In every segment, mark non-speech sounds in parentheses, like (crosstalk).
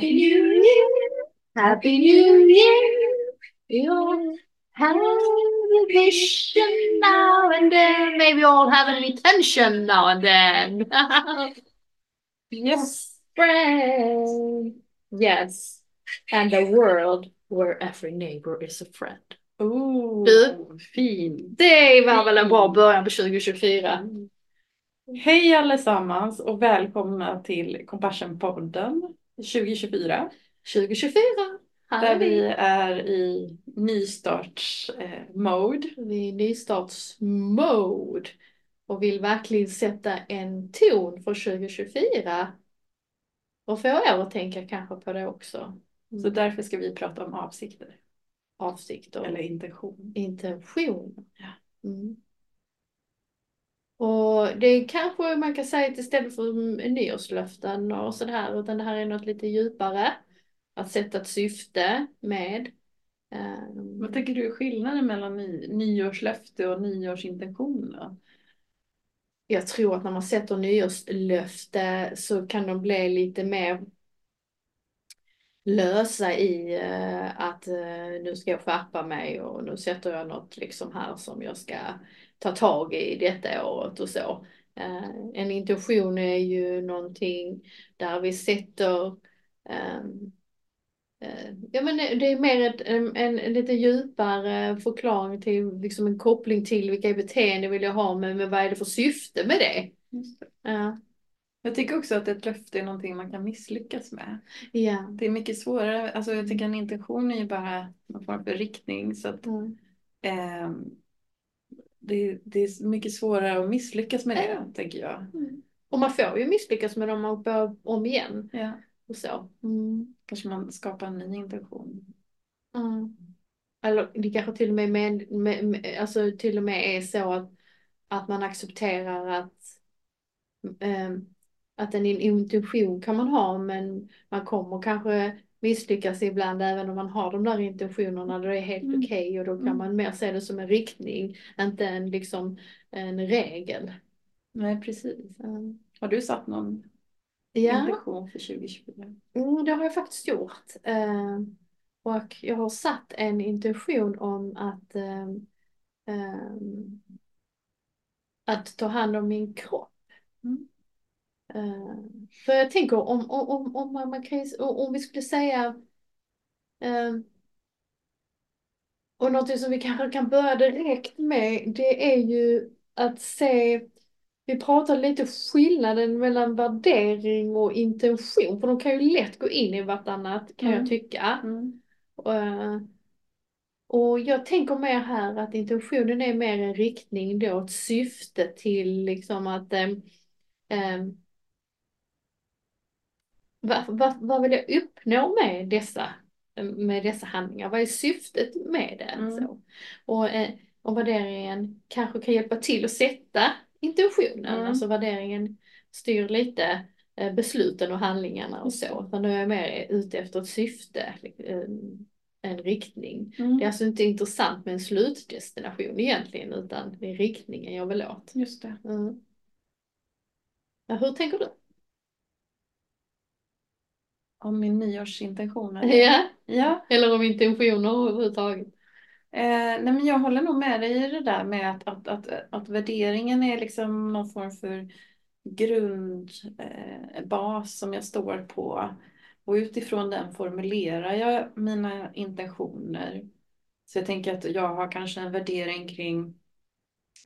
Happy New Year, Happy New Year. You'll have a vision now and then. Maybe you'll have an intention now and then. (laughs) yes, friend. Yes, and a world where every neighbor is a friend. Oh, Du. fin. Det var väl en bra början på 2024. Hej allesammans och välkomna till Compassion-podden 2024. 2024. Här Där är vi är i nystarts-mode. Vi är i nystartsmode och vill verkligen sätta en ton för 2024. Och få er att tänka kanske på det också. Så därför ska vi prata om avsikter. Avsikter. Eller intention. intention. Ja. Mm. Och det kanske man kan säga att istället för nyårslöften och sådär, utan det här är något lite djupare. Att sätta ett syfte med. ehm, Vad tycker du är skillnaden mellan ny, nyårslöfte och nyårsintention då? jag tror att när man sätter nyårslöfte så kan de bli lite mer lösa i eh, att eh, nu ska jag skärpa mig och nu sätter jag något liksom här som jag ska ta tag i detta året och så. Eh, en intention är ju någonting där vi sätter ehm, eh, Ja men det är mer ett, en, en, en lite djupare förklaring till, liksom en koppling till vilka beteenden vill jag ha men, men vad är det för syfte med det? Ja. Jag tycker också att ett löfte är någonting man kan misslyckas med. Ja. Det är mycket svårare. Alltså jag tycker en intention är ju bara någon form för riktning. Så att, Mm. ehm, det, det är mycket svårare att misslyckas med det, Ja. tänker jag. Mm. Och man får ju misslyckas med dem och börja om igen Ja. och så. Mm. Kanske man skapar en ny intention. Mm. Eller det kanske till och med, med, med, med alltså till och med är så att, att man accepterar att ehm, att en intention kan man ha men man kommer kanske misslyckas ibland även om man har de där intentionerna. Då är det helt Mm. okej och då kan Mm. man mer se det som en riktning, inte en liksom en regel. Nej, precis. Mm. Har du satt någon Ja. intention för 2024? Mm, det har jag faktiskt gjort. Eh, och jag har satt en intention om att, eh, eh, att ta hand om min kropp. Mm. Eh, för jag tänker om, om, om, om, man, kan, om vi skulle säga eh, och något som vi kanske kan börja direkt med det är ju att se vi pratar lite skillnaden mellan värdering och intention för de kan ju lätt gå in i vartannat kan jag Mm. tycka. Mm. Eh, Och jag tänker mer här att intentionen är mer en riktning då, ett syfte till liksom att ehm, vad, vad, vad vill jag uppnå med dessa, med dessa handlingar? Vad är syftet med det? Mm. Så. Och, eh, och värderingen kanske kan hjälpa till att sätta intentionen, Mm. alltså värderingen styr lite eh, besluten och handlingarna och så. Utan då är jag mer ute efter ett syfte, en riktning. Det är Mm. alltså inte intressant med en slutdestination egentligen utan det är riktningen jag vill åt. Just det. Mm. Ja, hur tänker du? Om min nyårsintention? eller? Ja, Ja. eller om intentioner överhuvudtaget. Eh, nej men jag håller nog med dig i det där med att, att, att, att värderingen är liksom någon form för grundbas eh, som jag står på. Och utifrån den formulerar jag mina intentioner. Så jag tänker att jag har kanske en värdering kring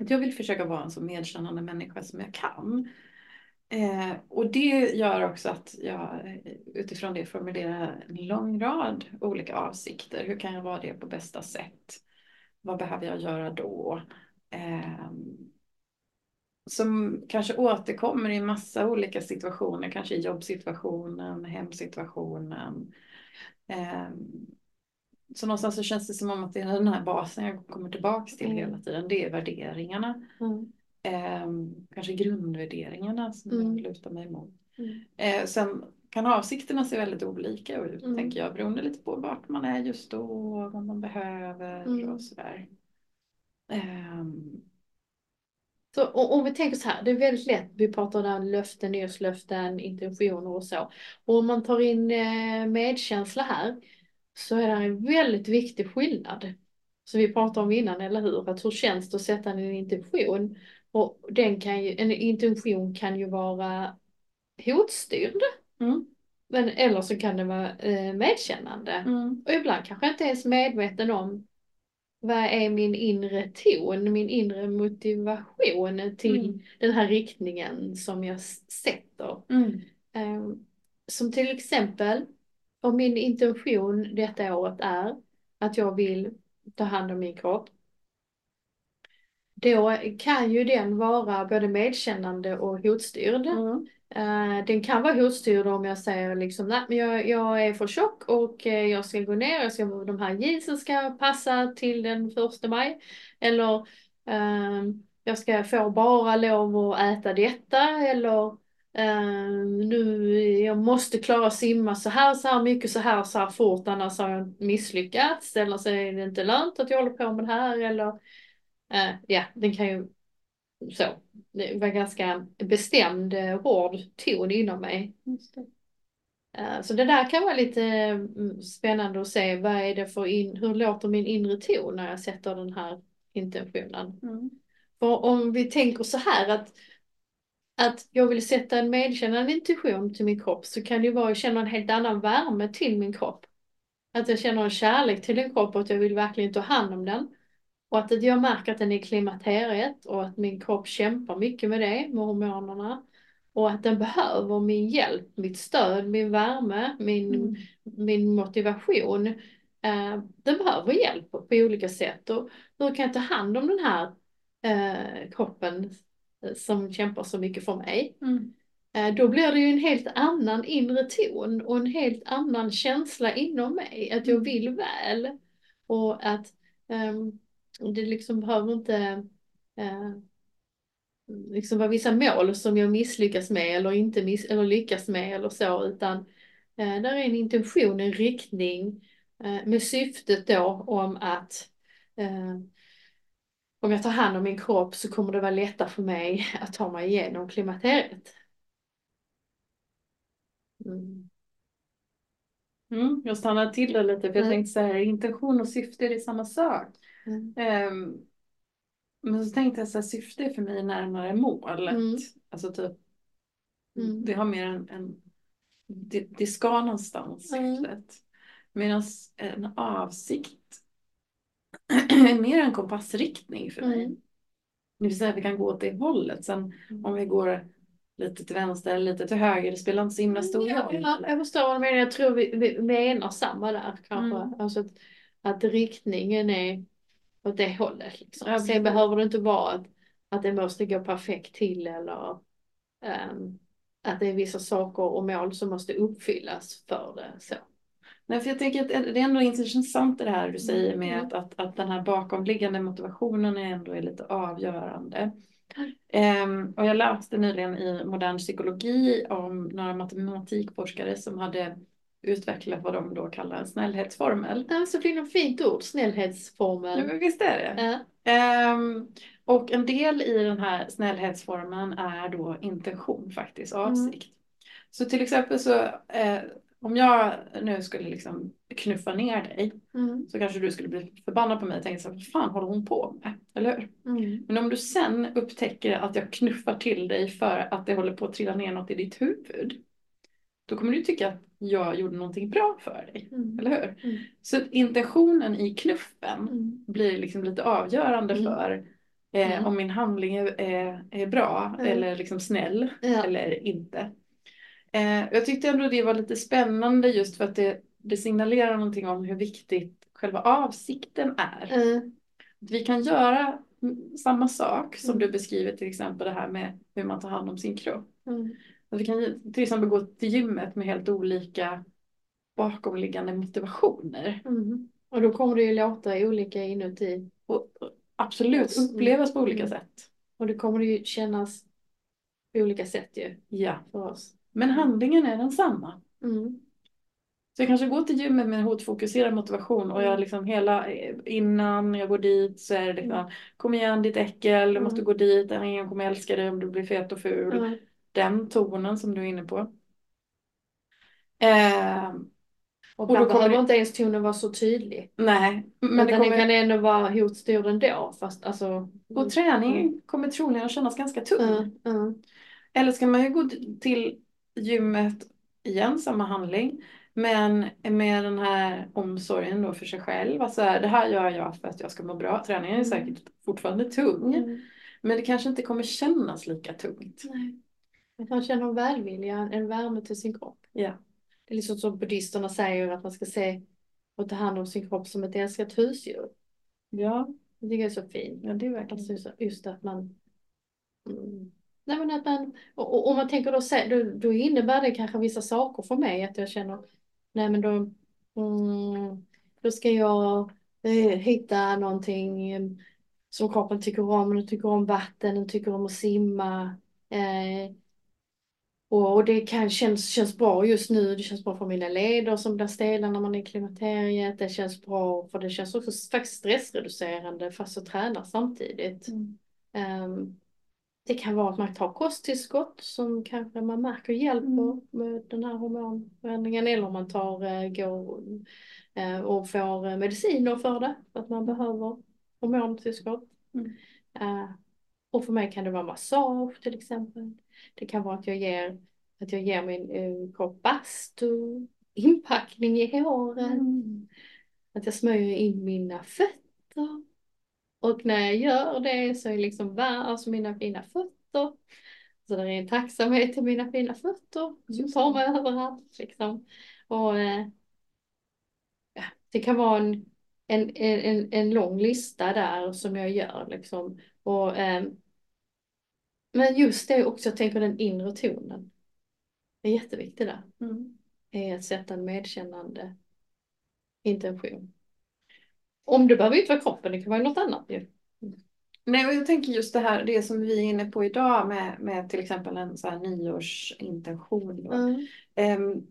att jag vill försöka vara en så medkännande människa som jag kan. Eh, och det gör också att jag eh, utifrån det formulerar en lång rad olika avsikter. Hur kan jag vara det på bästa sätt? Vad behöver jag göra då? Eh, som kanske återkommer i massa olika situationer, kanske i jobbsituationen, hemsituationen. Eh, så någonstans så känns det som om att det är den här basen jag kommer tillbaks till Mm. hela tiden. Det är värderingarna. Mm. Eh, kanske grundvärderingarna som Mm. jag lutar mig mot. Mm. Eh, sen kan avsikterna se väldigt olika ut, Mm. tänker jag, beroende lite på vart man är just då, vad man behöver Mm. och sådär. Ehm, Så om vi tänker så här, det är väldigt lätt, vi pratar om löften, nyårslöften, intentioner och så. Och om man tar in eh, medkänsla här så är det en väldigt viktig skillnad. Som vi pratade om innan, eller hur? Att hur känns det att sätta en intention? Och den kan ju, en intention kan ju vara hotstyrd. Mm. Men, eller så kan det vara eh, medkännande. Mm. Och ibland kanske jag inte ens medveten om vad är min inre ton, min inre motivation till Mm. den här riktningen som jag sätter. Ehm, Som till exempel, om min intention detta året är att jag vill ta hand om min kropp. Då kan ju den vara både medkännande och hotstyrd. Mm. Eh, den kan vara hotstyrd om jag säger liksom, nej men jag, jag är för tjock och eh, jag ska gå ner, jag ska, de här jeansen ska passa till den första maj. Eller ehm, jag ska få bara lov att äta detta eller ehm, nu, jag måste klara att simma så här, så här mycket, så här, så här fort annars har jag misslyckats. Eller så är det inte lönt att jag håller på med det här eller eh, ja, den kan ju så. Det var ganska bestämd, eh, hård ton inom mig. Eh, Så det där kan vara lite mm, spännande att se. Vad är det för in, hur låter min inre ton när jag sätter den här intentionen? Mm. För om vi tänker så här att, att jag vill sätta en medkännande intention till min kropp så kan det ju vara att jag känner en helt annan värme till min kropp. Att jag känner en kärlek till en kropp och att jag vill verkligen ta hand om den. Och att jag märker att den är i klimakteriet och att min kropp kämpar mycket med det, med hormonerna. Och att den behöver min hjälp, mitt stöd, min värme, min, Mm. min motivation. Eh, den behöver hjälp på olika sätt. Och hur kan jag ta hand om den här eh, kroppen eh, som kämpar så mycket för mig? Mm. Eh, då blir det ju en helt annan inre ton och en helt annan känsla inom mig. Att jag Mm. vill väl. Och att ehm, det liksom behöver inte eh, liksom vara vissa mål som jag misslyckas med eller inte miss eller lyckas med eller så. Utan eh, där är en intention, en riktning eh, med syftet då om att eh, om jag tar hand om min kropp så kommer det vara lättare för mig att ta mig igenom klimakteriet. Mm. Mm. Jag stannar till det lite för jag Mm. tänkte så här, intention och syfte är det samma sak. Mm. Ehm, men så tänkte jag så här, syfte är för mig närmare målet. Mm. Alltså typ, Mm. det har mer en, en det, det ska någonstans Mm. syftet. Medan en avsikt (clears throat) är mer en kompassriktning för mig. Mm. Det vill säga att vi kan gå åt det hållet. Sen om vi går lite till vänster eller lite till höger, det spelar inte så himla stor roll. ja, jag förstår vad du menar. Jag tror vi, vi menar samma där kanske. Mm. Alltså att, att riktningen är åt det hållet. Liksom. Ja, Sen behöver det inte vara att, att det måste gå perfekt till eller ehm, att det är vissa saker och mål som måste uppfyllas för det. Så. Nej, för jag tänker att det är ändå intressant det här du säger med Mm. att, att, att den här bakomliggande motivationen är ändå är lite avgörande. Ehm, och jag läste nyligen i modern psykologi om några matematikforskare som hade utvecklat vad de då kallar en snällhetsformel. Ja, så fint, fint ord, Ja, snällhetsformeln. men visst är det? Ja. Ehm, och en del i den här snällhetsformen är då intention faktiskt, avsikt. Så till exempel så eh, om jag nu skulle liksom knuffa ner dig Mm. så kanske du skulle bli förbannad på mig och tänka så här, vad fan håller hon på med? Eller hur? Mm. Men om du sen upptäcker att jag knuffar till dig för att det håller på att trilla ner något i ditt huvud. Då kommer du tycka att jag gjorde någonting bra för dig. Mm. Eller hur? Mm. Så intentionen i knuffen Mm. blir liksom lite avgörande Mm. för eh, Mm. om min handling är, är, är bra Mm. eller liksom snäll Ja. eller inte. Eh, jag tyckte ändå det var lite spännande just för att det, det signalerar någonting om hur viktigt själva avsikten är. Att vi kan göra mm, samma sak som Mm. du beskriver till exempel det här med hur man tar hand om sin kropp. Mm. Att vi kan till exempel gå till gymmet med helt olika bakomliggande motivationer. Mm. Och då kommer det ju låta olika inuti. Och absolut Mm. upplevas på olika Mm. sätt. Och det kommer det ju kännas på olika sätt ju Ja, för oss. men handlingen är densamma. Mm. Så jag kanske går till gymmet med en hotfokuserad motivation och jag liksom hela innan jag går dit så är det liksom Kom igen ditt äckel, du måste Mm. gå dit, ingen kommer älska dig om du blir fet och ful. Mm. Den tonen som du är inne på. Eh, Och Och då kommer det- inte ens tonen vara så tydlig. nej, men Men det den kommer, kan ändå vara hotstyrd ändå. Fast alltså... och träningen kommer troligen att kännas ganska tung. Mm, mm, Eller ska man ju gå till gymmet igen, samma handling. Men med den här omsorgen då för sig själv. Alltså det här gör jag för att jag ska må bra. Träningen är Mm. säkert fortfarande tung. mm. Men det kanske inte kommer kännas lika tungt. Nej. Man kan känna en välvilja, en värme till sin kropp. Ja. Det är liksom som buddhisterna säger att man ska se och ta hand om sin kropp som ett älskat husdjur. Ja, Det tycker jag är så fint. ja det är verkligen Alltså just, att man... Mm, nej men att man... Och, om man tänker då, då, då innebär det kanske vissa saker för mig att jag känner... Nej men då... Mm, då ska jag eh, hitta någonting eh, som kroppen tycker om. Den tycker om vatten, den tycker om att simma. Eh, och, det kan, känns, känns bra just nu. Det känns bra för mina leder som blir stela när man är i klimakteriet. Det känns bra för det känns också faktiskt stressreducerande fast jag tränar samtidigt. Mm. Ehm, det kan vara att man tar kosttillskott som kanske man märker hjälper Mm. med den här hormonförändringen. Eller om man tar, eh, går eh, och får mediciner för det. För att man behöver hormontillskott. Mm. Eh, och för mig kan det vara massage till exempel. Det kan vara att jag ger, att jag ger min eh, kropp bastu, inpackning i håret. Mm. Att jag smörjer in mina fötter. Och när jag gör det så är liksom alltså mina fina fötter. Så det är en tacksamhet till mina fina fötter som tar mig överallt liksom. Och eh, det kan vara en, en, en, en lång lista där som jag gör liksom. Och, eh, men just det också, jag tänker den inre tonen. Det är jätteviktigt där. Mm. Är att sätta en medkännande intention. Om det behöver inte vara kroppen, det kan vara något annat ju. Nej, och jag tänker just det här, det som vi är inne på idag med, med till exempel en så här nyårsintention. Mm. Ehm,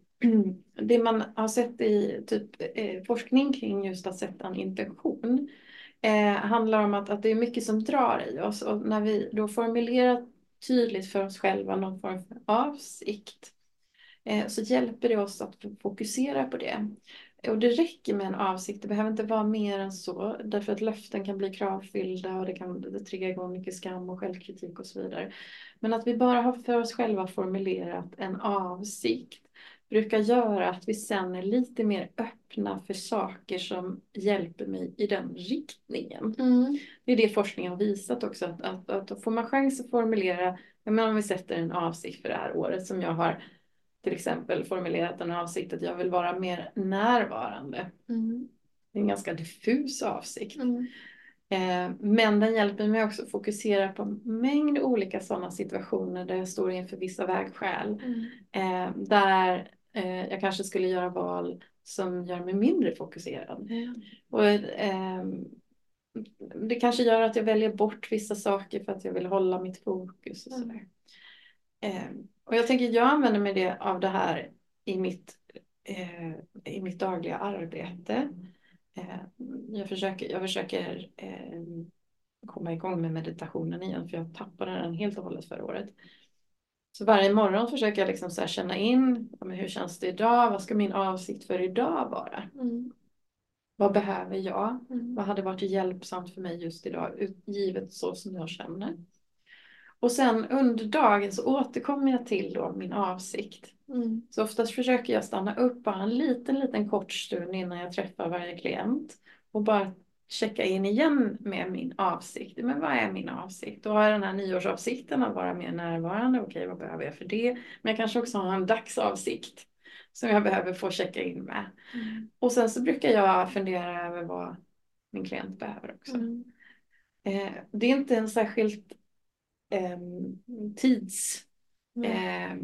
(clears throat) det man har sett i typ, eh, forskning kring just att sätta en intention eh, handlar om att, att det är mycket som drar i oss och när vi då formulerar tydligt för oss själva någon form av avsikt eh, så hjälper det oss att fokusera på det. Och det räcker med en avsikt, det behöver inte vara mer än så. Därför att löften kan bli kravfyllda och det kan det trigga igång mycket skam och självkritik och så vidare. Men att vi bara har för oss själva formulerat en avsikt brukar göra att vi sen är lite mer öppna för saker som hjälper mig i den riktningen. Mm. Det är det forskningen har visat också. Att, att, att då får man chans att formulera, jag menar om vi sätter en avsikt för det här året som jag har till exempel formulerat en avsikt att jag vill vara mer närvarande. Mm. Det är en ganska diffus avsikt. Mm. Eh, men den hjälper mig också att fokusera på en mängd olika sådana situationer där jag står inför vissa vägskäl. Mm. Eh, där eh, jag kanske skulle göra val som gör mig mindre fokuserad. Ja. Och, ehm, det kanske gör att jag väljer bort vissa saker för att jag vill hålla mitt fokus. Och, Mm. sådär. Ehm, och jag tänker jag använder mig det, av det här i mitt, eh, i mitt dagliga arbete. Eh, jag försöker, jag försöker eh, komma igång med meditationen igen för jag tappade den helt och hållet förra året. Så varje morgon försöker jag liksom så känna in, ja, hur känns det idag? Vad ska min avsikt för idag vara? Mm. Vad behöver jag? Mm. Vad hade varit hjälpsamt för mig just idag, givet så som jag känner? Och sen under dagen så återkommer jag till då min avsikt. Mm. Så oftast försöker jag stanna upp bara en liten, liten kort stund innan jag träffar varje klient och bara checka in igen med min avsikt. Men vad är min avsikt? Då har jag den här nyårsavsikten att vara mer närvarande. Okej, vad behöver jag för det? Men jag kanske också har en dagsavsikt som jag behöver få checka in med. Mm. Och sen så brukar jag fundera över vad min klient behöver också. Mm. Eh, det är inte en särskilt eh, tids Mm. eh,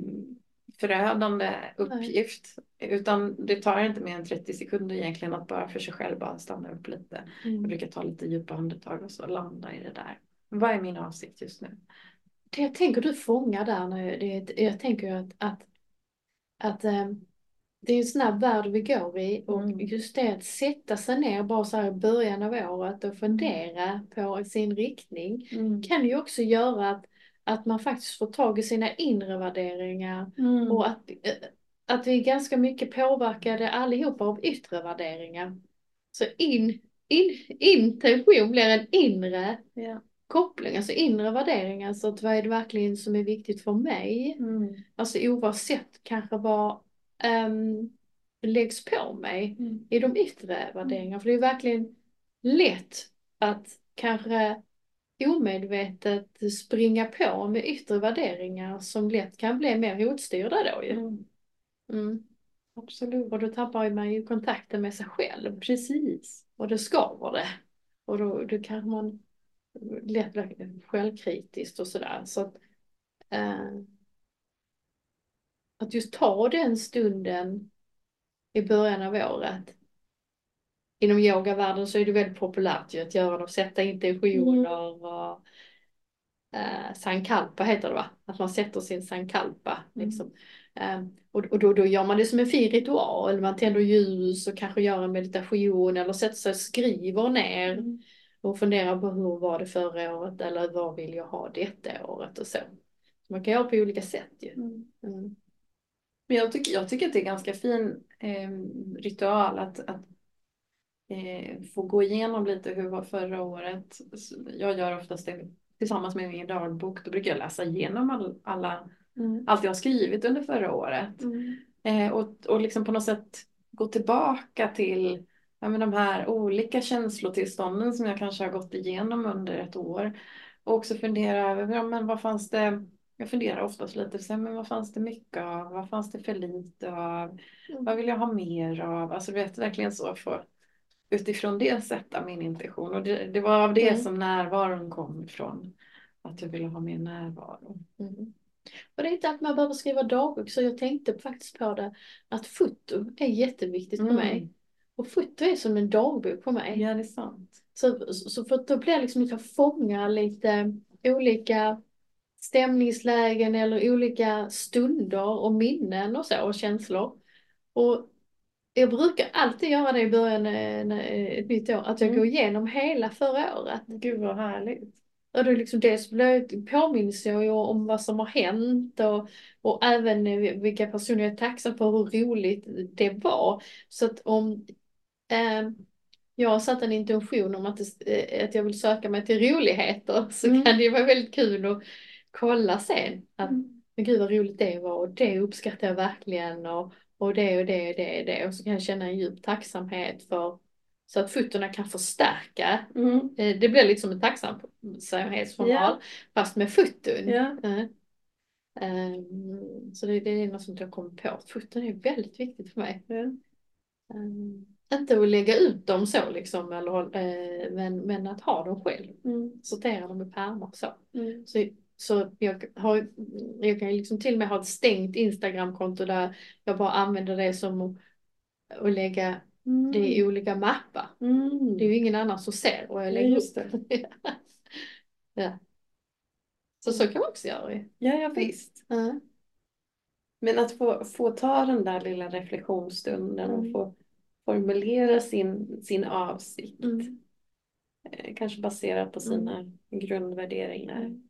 förödande uppgift. Utan det tar inte mer än 30 sekunder egentligen att bara för sig själv bara stanna upp lite. Jag Mm. brukar ta lite djupa andetag och så landa i det där. Vad är min avsikt just nu? Det jag tänker du fångar där nu, det, jag tänker att, att, att ehm, det är en snabb värld vi går i och Mm. just det att sätta sig ner bara så här i början av året och fundera på sin riktning Mm. kan ju också göra att, att man faktiskt får tag i sina inre värderingar Mm. och att, eh, att vi är ganska mycket påverkade allihopa av yttre värderingar. Så in, in, intention blir en inre Ja. koppling, alltså inre värderingar. Så att vad är det verkligen som är viktigt för mig? Mm. Alltså oavsett kanske vad um, läggs på mig Mm. i de yttre värderingarna. För det är verkligen lätt att kanske omedvetet springa på med yttre värderingar som lätt kan bli mer hotstyrda då ju. Mm. Mm. Absolut. Och då tappar man ju kontakten med sig själv. Precis. Och det skaver det. Och då, då kanske man lätt blir självkritiskt och sådär. Så att, eh, att just ta den stunden i början av året. Inom yogavärlden så är det väldigt populärt ju att göra det, sätta intentioner och eh, sankalpa heter det va? Att man sätter sin sankalpa. Liksom. Eh, och och då, då gör man det som en fin ritual. Man tänder ljus och kanske gör en meditation eller sätter sig och skriver ner Mm. och funderar på hur var det förra året eller vad vill jag ha detta året och så. så man kan göra på olika sätt ju. Mm. Mm. Men jag tycker, jag tycker att det är ganska fin eh, ritual att, att eh, få gå igenom lite hur var förra året. Jag gör oftast det tillsammans med min dagbok. Då brukar jag läsa igenom all, alla, Mm. allt jag har skrivit under förra året. Mm. Eh, och, och liksom på något sätt gå tillbaka till ja, men de här olika känslotillstånden som jag kanske har gått igenom under ett år. Och också fundera över, ja, men vad fanns det, jag funderar oftast lite, så här, men vad fanns det mycket av, vad fanns det för lite av, vad vill jag ha mer av, alltså du vet verkligen så få utifrån det sätta min intention. Och det, det var av det Mm. som närvaron kom ifrån, att jag ville ha mer närvaro. Mm. Och det är inte att man behöver skriva dagbok, så jag tänkte faktiskt på det, att foto är jätteviktigt för Mm. mig. Och foto är som en dagbok för mig. Ja, det är sant. Så, så för då blir det liksom att jag fångar lite olika stämningslägen eller olika stunder och minnen och så och känslor. Och jag brukar alltid göra det i början eh, när, eh, ett nytt år, att jag Mm. går igenom hela förra året. Gud vad härligt. Och då liksom dels påminns jag ju om vad som har hänt och, och även eh, vilka personer jag är tacksam för, hur roligt det var. Så att om eh, jag har satt en intention om att, det, eh, att jag vill söka mig till roligheter så Mm. kan det ju vara väldigt kul att kolla sen. Att, Mm. men gud vad roligt det var och det uppskattar jag verkligen och, och det och det och det och det. Och så kan jag känna en djup tacksamhet för så att fötterna kan förstärka Mm. Eh, Det blir lite som en tacksamhetsjournal Ja. fast med foton. Ja. Eh, ehm, Så det, det är något som jag kommer på. Foton är väldigt viktigt för mig. Ja. Ehm, Inte att lägga ut dem så liksom, eller, eh, men, men att ha dem själv. Mm. Sortera dem i pärmar så. Mm. Så, så jag, har, jag kan ju liksom till och med ha ett stängt Instagramkonto där jag bara använder det som att, lägga det i olika mappar. Mm. Det är ju ingen annan som ser vad jag Ja, lägger just upp. (laughs) ja. Så så kan man också göra ju. Ja, ja visst. Ja. Men att få, få ta den där lilla reflektionsstunden och Mm. få formulera sin, sin avsikt. Mm. Eh, Kanske baserat på sina grundvärderingar.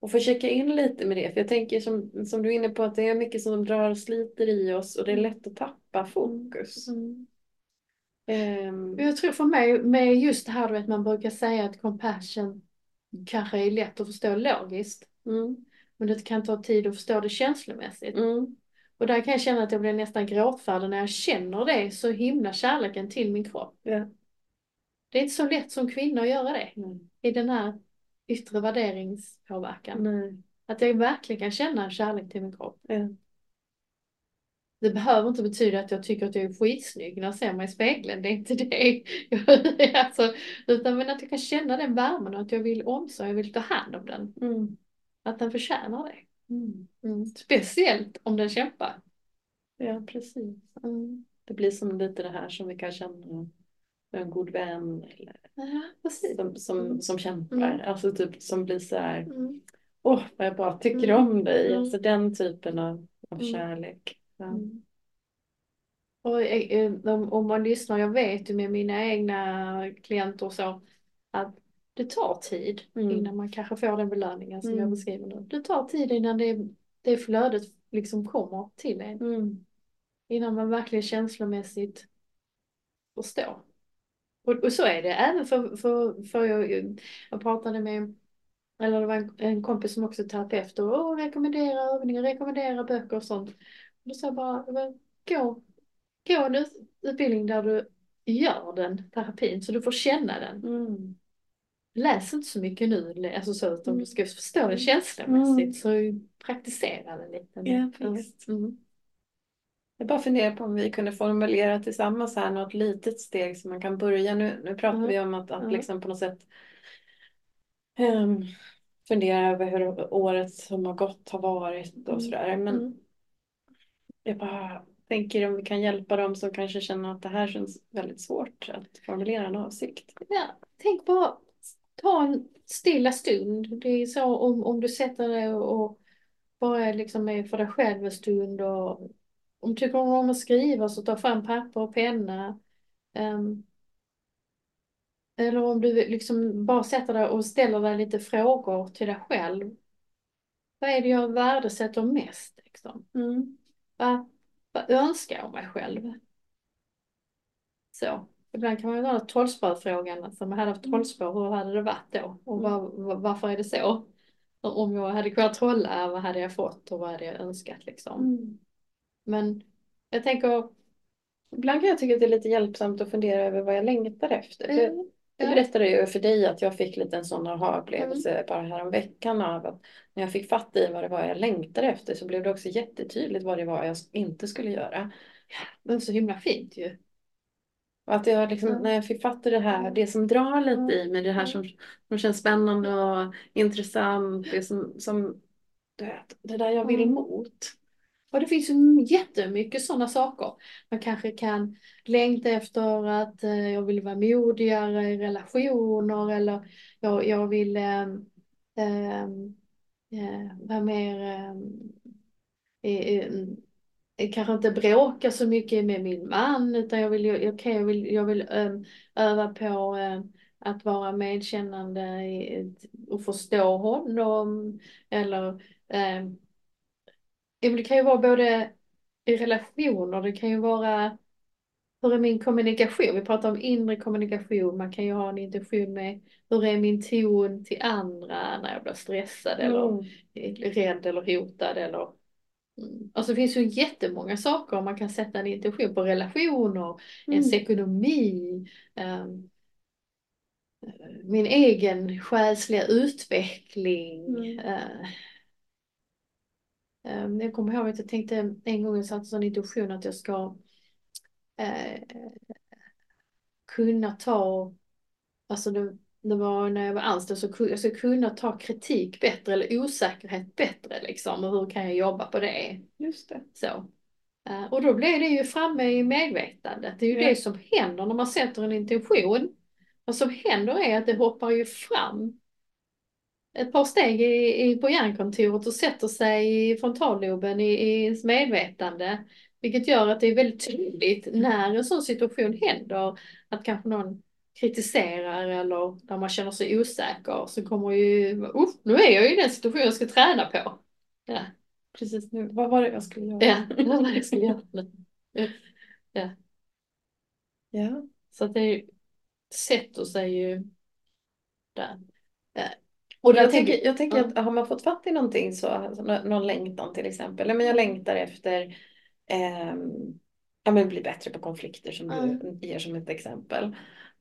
Mm. Och få checka in lite med det. För jag tänker som, som du är inne på att det är mycket som drar och sliter i oss och det är lätt att tappa fokus. Mm. Ehm, Jag tror för mig med just det här vet man brukar säga att compassion kanske är lätt att förstå logiskt. mm, Men det kan ta tid att förstå det känslomässigt. mm, Och där kan jag känna att jag blir nästan gråtfärdig när jag känner det så himla kärleken till min kropp. ja. Det är inte så lätt som kvinna att göra det Mm. i den här yttre värderingspåverkan. Nej. Att jag verkligen kan känna en kärlek till min kropp. Ja. Det behöver inte betyda att jag tycker att jag är skitsnygg när jag ser mig i spegeln. Det är inte det. (laughs) Alltså, utan men att jag kan känna den värmen och att jag vill omsorg, jag vill ta hand om den. Mm. Att den förtjänar det. Mm. Mm. Speciellt om den kämpar. Ja, precis. Mm. Det blir som lite det här som vi kan känna en god vän eller Ja, som, som, Mm. som kämpar. Mm. Alltså typ som blir så här, Mm. åh vad jag bara tycker Mm. om dig. Mm. Alltså den typen av, av Mm. kärlek. Ja. Mm. Och eh, om, om man lyssnar, jag vet ju med mina egna klienter och så att det tar tid innan man kanske får den belöningen som jag beskriver nu. Det tar tid innan det, det flödet liksom kommer till en. Innan man verkligen känslomässigt förstår. Och, och så är det även för, för, för jag, jag pratade med, eller det var en, en kompis som också är terapeut och rekommenderar övningar, rekommenderar böcker och sånt. Och då sa jag bara, gå, gå en ut, utbildning där du gör den terapin så du får känna den. Mm. Läs inte så mycket nu, alltså så att om Mm. du ska förstå det känslomässigt så praktisera det lite. Ja. Mm. Jag bara funderar på om vi kunde formulera tillsammans här något litet steg som man kan börja. Nu, nu pratar Mm. vi om att, att Mm. liksom på något sätt ehm, fundera över hur året som har gått har varit och Mm. sådär. Men Mm. jag bara tänker om vi kan hjälpa dem som kanske känner att det här känns väldigt svårt att formulera en avsikt. Ja, tänk bara, ta en stilla stund. Det är så om, om du sätter dig och, bara liksom är för dig själv en stund och om du tycker om att skriva så ta fram papper och penna. Ehm, eller om du liksom bara sätter dig och ställer dig lite frågor till dig själv. Vad är det jag värdesätter mest? Liksom? Mm. Vad, vad önskar jag mig själv? Så. Ibland kan man ju ha trollspöfrågan, alltså om jag hade haft trollspö, hur hade det varit då? Och Mm. var, var, varför är det så? Och Om jag hade kunnat trolla, vad hade jag fått och vad hade jag önskat liksom? Mm. Men jag tänker, Ibland kan jag tycka att det är lite hjälpsamt att fundera över vad jag längtar efter. Mm, Jag ja, berättade ju för dig att jag fick lite en sån aha-upplevelse bara häromveckan av att när jag fick fatt i vad det var jag längtade efter så blev det också jättetydligt vad det var jag inte skulle göra. det är så himla fint ju. Och att jag liksom, Mm. när jag fick fatt i det här, det som drar lite i mig, det här som, som känns spännande och intressant, det som, som du vet, det där jag vill Mm. mot. Och det finns ju jättemycket sådana saker. Man kanske kan längta efter att eh, jag vill vara modigare i relationer eller jag, jag vill ehm, ehm eh, vara mer, ehm, eh, kanske inte bråka så mycket med min man utan jag vill, okay, jag vill, jag vill ehm, öva på att vara medkännande i- och förstå honom eller Ja, men det kan ju vara både i relationer, det kan ju vara hur är min kommunikation? Vi pratar om inre kommunikation, man kan ju ha en intention med hur är min ton till andra när jag blir stressad eller Mm. rädd eller hotad eller Mm. Alltså det finns ju jättemånga saker man kan sätta en intention på relationer, ens Mm. ekonomi, ehm, eh, min egen själsliga utveckling. Mm. ehm, jag kommer ihåg att jag tänkte en gång jag satte en sån intention att jag ska eh, kunna ta, alltså det, det var när jag var anställd, så jag ska kunna ta kritik bättre eller osäkerhet bättre liksom och hur kan jag jobba på det? Just det. Så. Eh, Och då blir det ju framme i medvetandet. Det är ju Ja. det som händer när man sätter en intention. Vad som händer är att det hoppar ju fram ett par steg i, i, på hjärnkontoret och sätter sig i frontalloben i, i ens medvetande. Vilket gör att det är väldigt tydligt när en sån situation händer att kanske någon kritiserar eller där man känner sig osäker så kommer ju, uh, nu är jag i den situation jag ska träna på. Ja. Precis nu. Vad var det jag skulle göra? Ja, (laughs) det var vad jag skulle göra nu. Ja. Så att det sätter sig ju där. Eh, Och jag tänker jag tänker att har man fått fatt i någonting så, alltså, nå- någon längtan till exempel. Men jag längtar efter ja, men bli bättre på konflikter som du ger som ett exempel.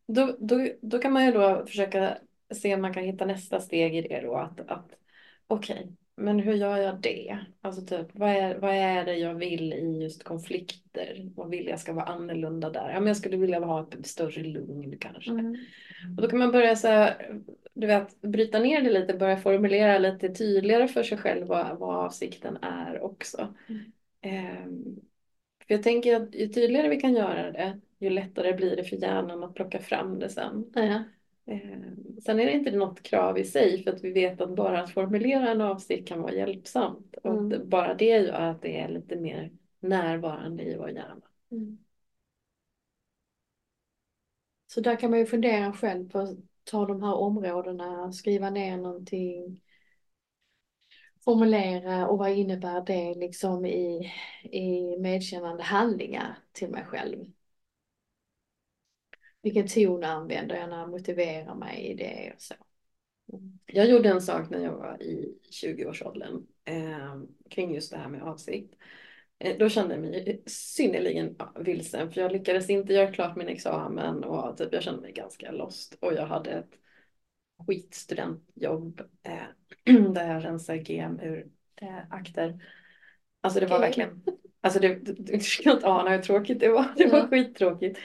Då, då, då kan man ju då försöka se om man kan hitta nästa steg i det då. Att, att okej, men hur gör jag det? Alltså typ, vad är, vad är det jag vill i just konflikter? Vad vill jag ska vara annorlunda där? Ja, men jag skulle vilja ha ett större lugn kanske. Mm. Och då kan man börja så här, du vet, bryta ner det lite, börja formulera lite tydligare för sig själv vad, vad avsikten är också. Mm. Ehm, för jag tänker att ju tydligare vi kan göra det, ju lättare blir det för hjärnan att plocka fram det sen. Ja. Eh, sen är det inte något krav i sig för att vi vet att bara att formulera en avsikt kan vara hjälpsamt. Och mm. bara det gör att det är lite mer närvarande i vår hjärna. Mm. Så där kan man ju fundera själv på att ta de här områdena, skriva ner någonting, formulera och vad innebär det liksom i, i medkännande handlingar till mig själv. Vilken ton använder jag när jag motiverar mig i det och så. Jag gjorde en sak när jag var i 20-årsåldern eh, kring just det här med avsikt. Eh, då kände jag mig synnerligen vilsen för jag lyckades inte göra klart min examen och typ, jag kände mig ganska lost och jag hade ett skitstudentjobb eh, (clears throat) där jag rensade GM ur eh, akter. Alltså det var okay. verkligen, alltså det, du, du ska inte ana hur tråkigt det var. Det var skittråkigt.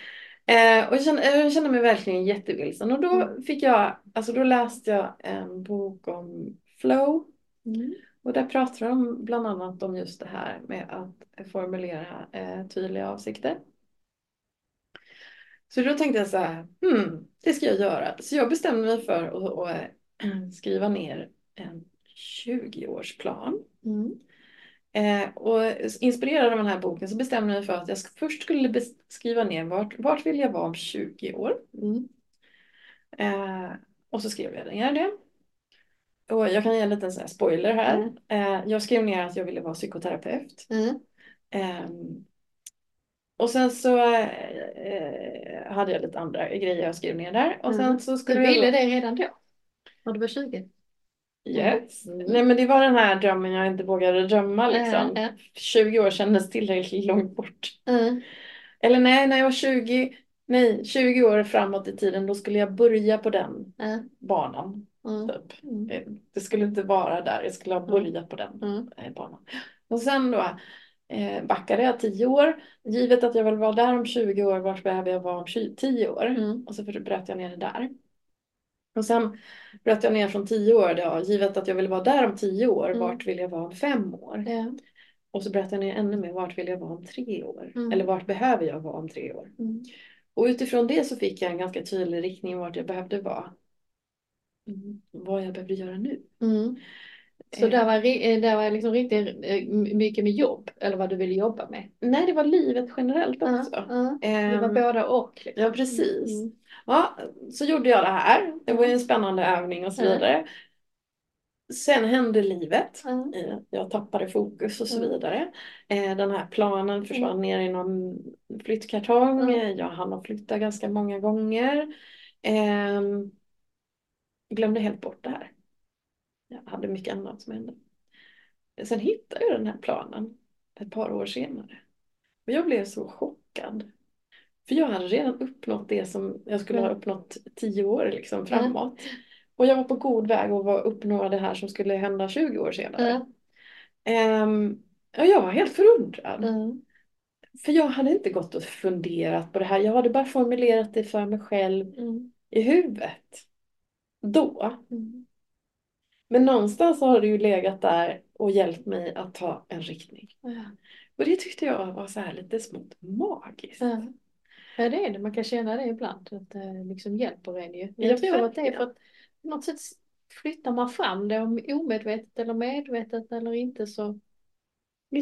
Eh, och jag kände, jag kände, mig verkligen jättevilsen och då mm. fick jag, alltså då läste jag en bok om flow. Mm. Och där pratar de bland annat om just det här med att formulera eh, tydliga avsikter. Så då tänkte jag så här, hmm, det ska jag göra. Så jag bestämde mig för att, att äh, (clears throat) skriva ner en 20-årsplan. Mm. Eh, och inspirerad av den här boken så bestämde jag mig för att jag först skulle skriva ner vart, vart vill jag vara om 20 år. Mm. Eh, och så skrev jag ner det. Och jag kan ge en liten sån spoiler här. Mm. Eh, jag skrev ner att jag ville vara psykoterapeut. Mm. Ehm, och sen så eh, hade jag lite andra grejer jag skrev ner där. Och sen mm. så skulle du ville jag... det redan då? När du var 20? Yes. Mm. Nej men det var den här drömmen jag inte vågade drömma liksom. Mm. 20 år kändes tillräckligt långt bort. Mm. Eller nej, när jag var 20, nej 20 år framåt i tiden då skulle jag börja på den banan. Typ. Eh, det skulle inte vara där, jag skulle ha börjat på den eh, banan. Och sen då eh, backade jag 10 år. Givet att jag vill vara där om 20 år, vart behöver jag vara om 10 år? Mm. Och så bröt jag ner det där. Och sen bröt jag ner från 10 år, då, givet att jag vill vara där om 10 år, mm. vart vill jag vara om 5 år? Ja. Och så bröt jag ner ännu mer, vart vill jag vara om 3 år? Mm. Eller vart behöver jag vara om 3 år? Mm. Och utifrån det så fick jag en ganska tydlig riktning vart jag behövde vara. Mm. Vad jag behövde göra nu. Mm. Så det var, eh, det var liksom riktigt eh, mycket med jobb eller vad du ville jobba med? Nej, det var livet generellt också. Uh, uh. Det var både och. Liksom. Ja, precis. Mm. Ja, så gjorde jag det här. Det var ju en spännande övning och så vidare. Sen hände livet. Mm. Jag tappade fokus och så vidare. Den här planen försvann mm. ner i någon flyttkartong. Mm. Jag hann flytta ganska många gånger. Ehm, glömde helt bort det här jag hade mycket annat som hände. Sen hittade jag den här planen ett par år senare. Och jag blev så chockad. För jag hade redan uppnått det som jag skulle ha mm. uppnått tio år liksom framåt. Mm. Och jag var på god väg att uppnå det här som skulle hända 20 år senare. Mm. Um, och jag var helt förundrad. Mm. För jag hade inte gått och funderat på det här. Jag hade bara formulerat det för mig själv mm. i huvudet. Då. Mm. Men någonstans har det ju legat där och hjälpt mig att ta en riktning. Ja. Och det tyckte jag var så här lite smått magiskt. Ja. ja det är det, man kan känna det ibland att det liksom hjälper en ju. Jag, jag tror att det är för att på något sätt flyttar man fram det om omedvetet eller medvetet eller inte så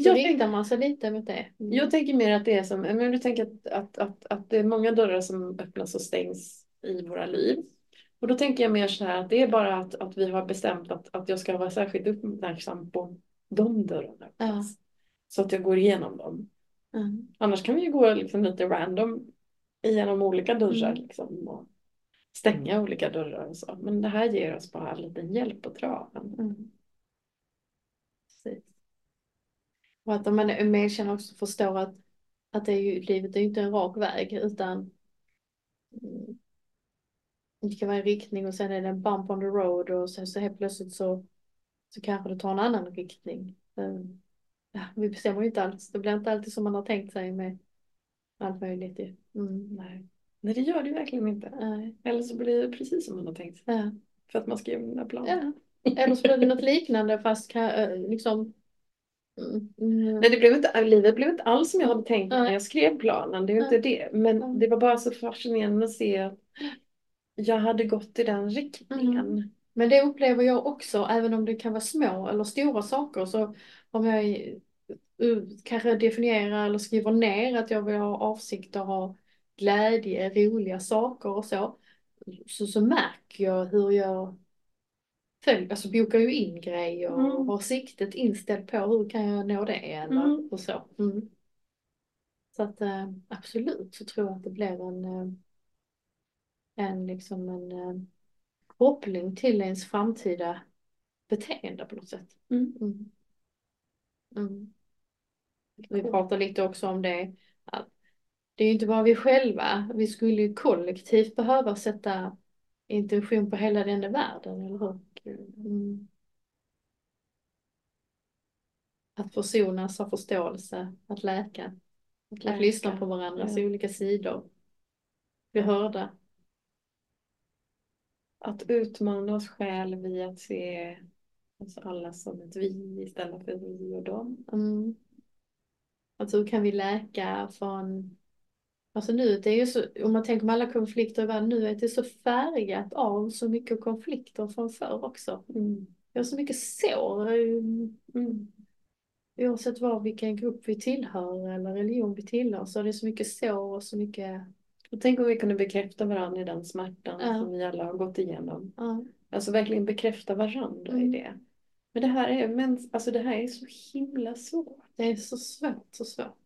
så riktar man sig lite mot det. Mm. Jag tänker mer att det är som, men du tänker att, att, att, att det är många dörrar som öppnas och stängs i våra liv. Och då tänker jag mer så här att det är bara att, att vi har bestämt att, att jag ska vara särskilt uppmärksam på de dörrarna. Ja. Så att jag går igenom dem. Mm. Annars kan vi ju gå liksom lite random igenom olika dörrar. Mm. Liksom, och stänga olika dörrar och så. Men det här ger oss bara lite hjälp på traven. Mm. Precis. Och att man medkänner också förstår att, att det är ju, livet är ju inte en rak väg utan det kan vara en riktning och sen är det en bump on the road och sen så helt plötsligt så, så kanske det tar en annan riktning. Um, ja, vi bestämmer ju inte alls. Det blir inte alltid som man har tänkt sig med allt möjligt. Mm, nej. nej, det gör det verkligen inte. Nej. Eller så blir det precis som man har tänkt sig. Ja. För att man skrev den där planen. Ja. Eller så blir det något liknande fast kan, liksom Mm. Nej, det blev inte, livet blev inte alls som jag hade tänkt när jag skrev planen. Det är inte det. Men det var bara så fascinerande att se jag hade gått i den riktningen. Mm. Men det upplever jag också, även om det kan vara små eller stora saker. Så om jag kanske definierar eller skriver ner att jag vill ha avsikter, ha glädje, roliga saker och så, så, så märker jag hur jag följer, alltså bokar ju in grejer och Mm. har siktet inställt på hur kan jag nå det eller Mm. och så. Mm. Så att eh, absolut så tror jag att det blir en, eh, en liksom en eh, koppling till ens framtida beteende på något sätt. Mm. Mm. Mm. Vi pratar lite också om det att det är ju inte bara vi själva, vi skulle ju kollektivt behöva sätta intention på hela denna världen, eller hur? Mm. Att försonas, ha förståelse, att läka, att Läka, lyssna på varandras ja. olika sidor. Bli hörda. Att utmana oss själva i att se oss alla som ett vi istället för vi och dem. Mm. Alltså hur kan vi läka från Alltså nu, det är ju så, om man tänker på alla konflikter i världen nu, är det så färgat av så mycket konflikter från förr också. Mm. Vi har så mycket sår, Mm. oavsett var, vilken grupp vi tillhör eller religion vi tillhör, så är det så mycket sår och så mycket, Och tänk om vi kunde bekräfta varandra i den smärtan Ja. som vi alla har gått igenom. ja, Alltså verkligen bekräfta varandra Mm. i det. Men det här är, men, alltså det här är så himla svårt. det är så svårt, så svårt.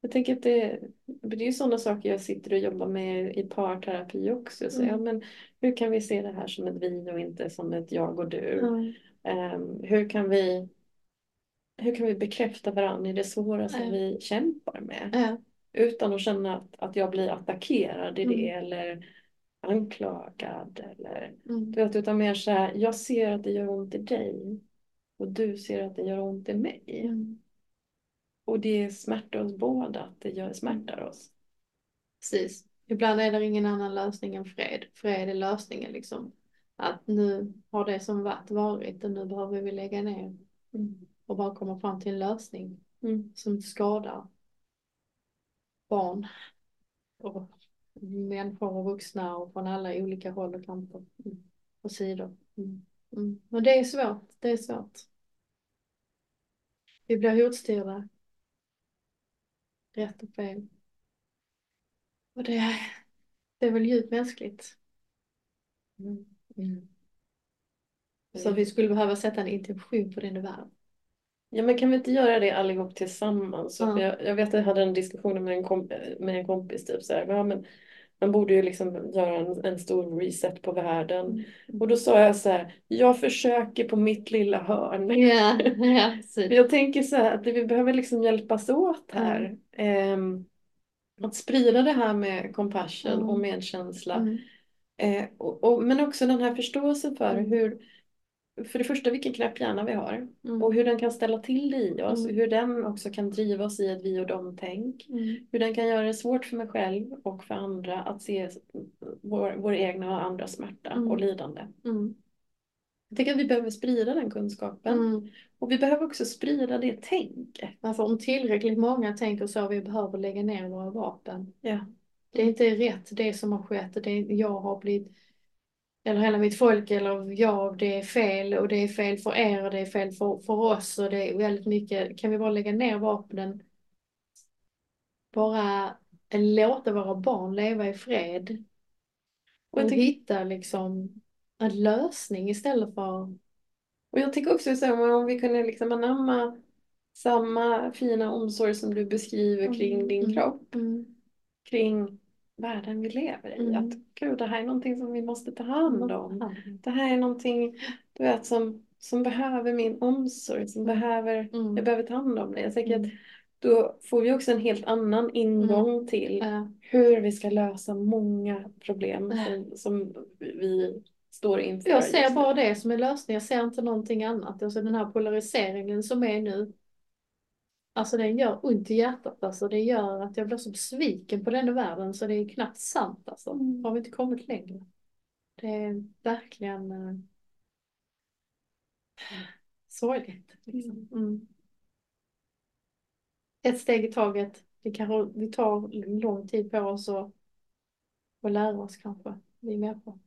Jag tänker att det, det är ju sådana saker jag sitter och jobbar med i parterapi också. Så, Mm. ja, men hur kan vi se det här som ett vi och inte som ett jag och du? Ja, Ehm, hur, kan vi, hur kan vi bekräfta varandra i det svåra som vi kämpar med? Utan att känna att, att jag blir attackerad i det Mm. eller anklagad. Eller, mm, du vet, utan mer så här, jag ser att det gör ont i dig och du ser att det gör ont i mig. mm. Och det smärtar oss båda, att det gör, smärtar oss. Precis. Ibland är det ingen annan lösning än fred. Fred är lösningen liksom. Att nu har det som varit varit och nu behöver vi lägga ner och bara komma fram till en lösning Mm. som skadar barn och människor och vuxna och från alla olika håll och kanter och sidor. Mm. Mm. Och det är svårt, det är svårt. Vi blir hotstyrda. Rätt och fel. Och det är, det är väl djupt mänskligt. Mm. Så vi skulle behöva sätta en intention på den världen. Ja men kan vi inte göra det allihop tillsammans? Så Ja. jag, jag vet att jag hade en diskussion med en, komp med en kompis typ så här, ja, men man borde ju liksom göra en, en stor reset på världen. Och då sa jag så här, jag försöker på mitt lilla hörn. Men precis. (laughs) jag tänker så här att vi behöver liksom hjälpas åt här. Ehm, att sprida det här med compassion Mm. och medkänsla. Mm. Eh, och, och, men också den här förståelsen för Mm. hur, för det första vilken knäpp hjärna vi har. Mm. Och hur den kan ställa till det i oss. Mm. Hur den också kan driva oss i ett vi och dem-tänk. Mm. Hur den kan göra det svårt för mig själv och för andra att se vår, vår egna och andras smärta Mm. och lidande. Mm. Jag tänker att vi behöver sprida den kunskapen. Mm. Och vi behöver också sprida det tänket. Alltså om tillräckligt många tänker så, vi behöver lägga ner våra vapen. Ja. Det är inte rätt det som har skett. Det är, jag har blivit, eller hela mitt folk eller jag, det är fel och det är fel för er och det är fel för, för oss och det är väldigt mycket. Kan vi bara lägga ner vapnen? Bara låta våra barn leva i fred. Och Och hitta liksom en lösning istället för Och jag tänker också så om vi kunde liksom anamma samma fina omsorg som du beskriver kring Mm, din mm, kropp. mm, Kring världen vi lever i. Mm. Att gud, det här är någonting som vi måste ta hand om. Det här är någonting du vet, som, som behöver min omsorg. Som Mm. behöver, Mm. jag behöver ta hand om det. Jag tänker Mm. att då får vi också en helt annan ingång till Ja. hur vi ska lösa många problem som, som vi står inför. Jag ser bara det som en lösning, jag ser inte någonting annat. Alltså den här polariseringen som är nu. Alltså den gör ont i hjärtat alltså. Det gör att jag blir så besviken på den världen så det är knappt sant alltså. Mm. Har vi inte kommit längre? Det är verkligen eh, sorgligt. Liksom. Mm. Ett steg i taget. Det, kanske, vi tar lång tid på oss att att lära oss kanske. Vi är med på.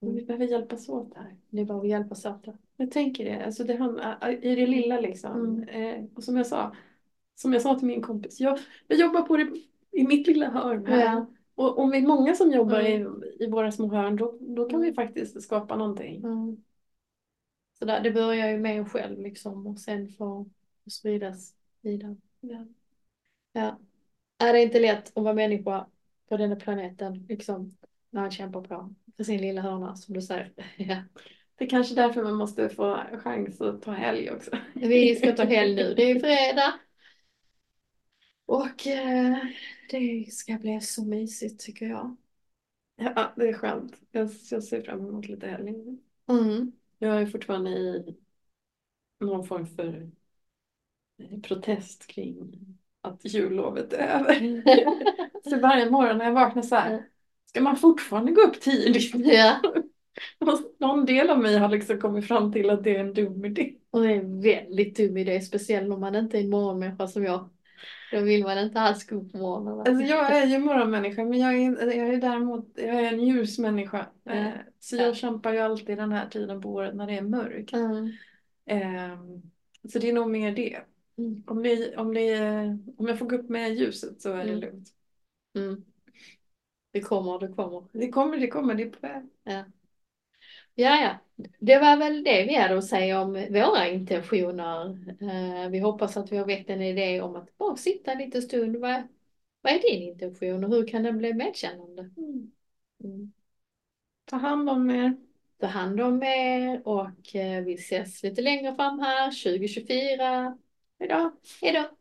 Vi behöver hjälpas åt här. Det är bara att hjälpas åt det. Jag tänker det, alltså det hamnar i det lilla liksom. Mm. Eh, och som jag sa, som jag sa till min kompis, jag, jag jobbar på det i mitt lilla hörn här. Ja. Och om vi är många som jobbar Mm. i, i våra små hörn då, då kan vi Mm. faktiskt skapa någonting. Mm. Så där, det börjar ju med en själv liksom och sen får spridas vidare. Ja. Ja. Är det inte lätt att vara människa på denna planeten liksom när han kämpar på för sin lilla hörna som du säger. (laughs) Ja. Det är kanske därför man måste få chans att ta helg också. Vi ska ta helg nu, det är (laughs) fredag. Och eh, det ska bli så mysigt tycker jag. Ja, det är skönt. Jag, jag ser fram emot lite helg. Mm. Jag är fortfarande i någon form för eh, protest kring att jullovet är över. (laughs) Så varje morgon när jag vaknar så här, ska man fortfarande gå upp tidigt? ja, (laughs) någon del av mig har liksom kommit fram till att det är en dum idé. och det är en väldigt dum idé, speciellt om man inte är en morgonmänniska som jag. Då vill man inte alls gå upp på morgonen. Alltså jag är ju morgonmänniska men jag är, jag är däremot jag är en ljusmänniska. Ja. Eh, Så Ja. jag kämpar ju alltid den här tiden på året när det är mörkt. Mm. Så det är nog mer det. Mm. Om, det, om, det, om jag får gå upp med ljuset så är det Mm. lugnt. Mm. Det kommer, det kommer. Det kommer, det kommer, det är på väg. Ja, ja. Det var väl det vi hade att säga om våra intentioner. Eh, vi hoppas att vi har väckt en idé om att bara sitta en liten stund. Vad, vad är din intention och hur kan den bli medkännande? Mm. Ta hand om er. Ta hand om er och eh, vi ses lite längre fram här 2024. Hejdå. Hej då!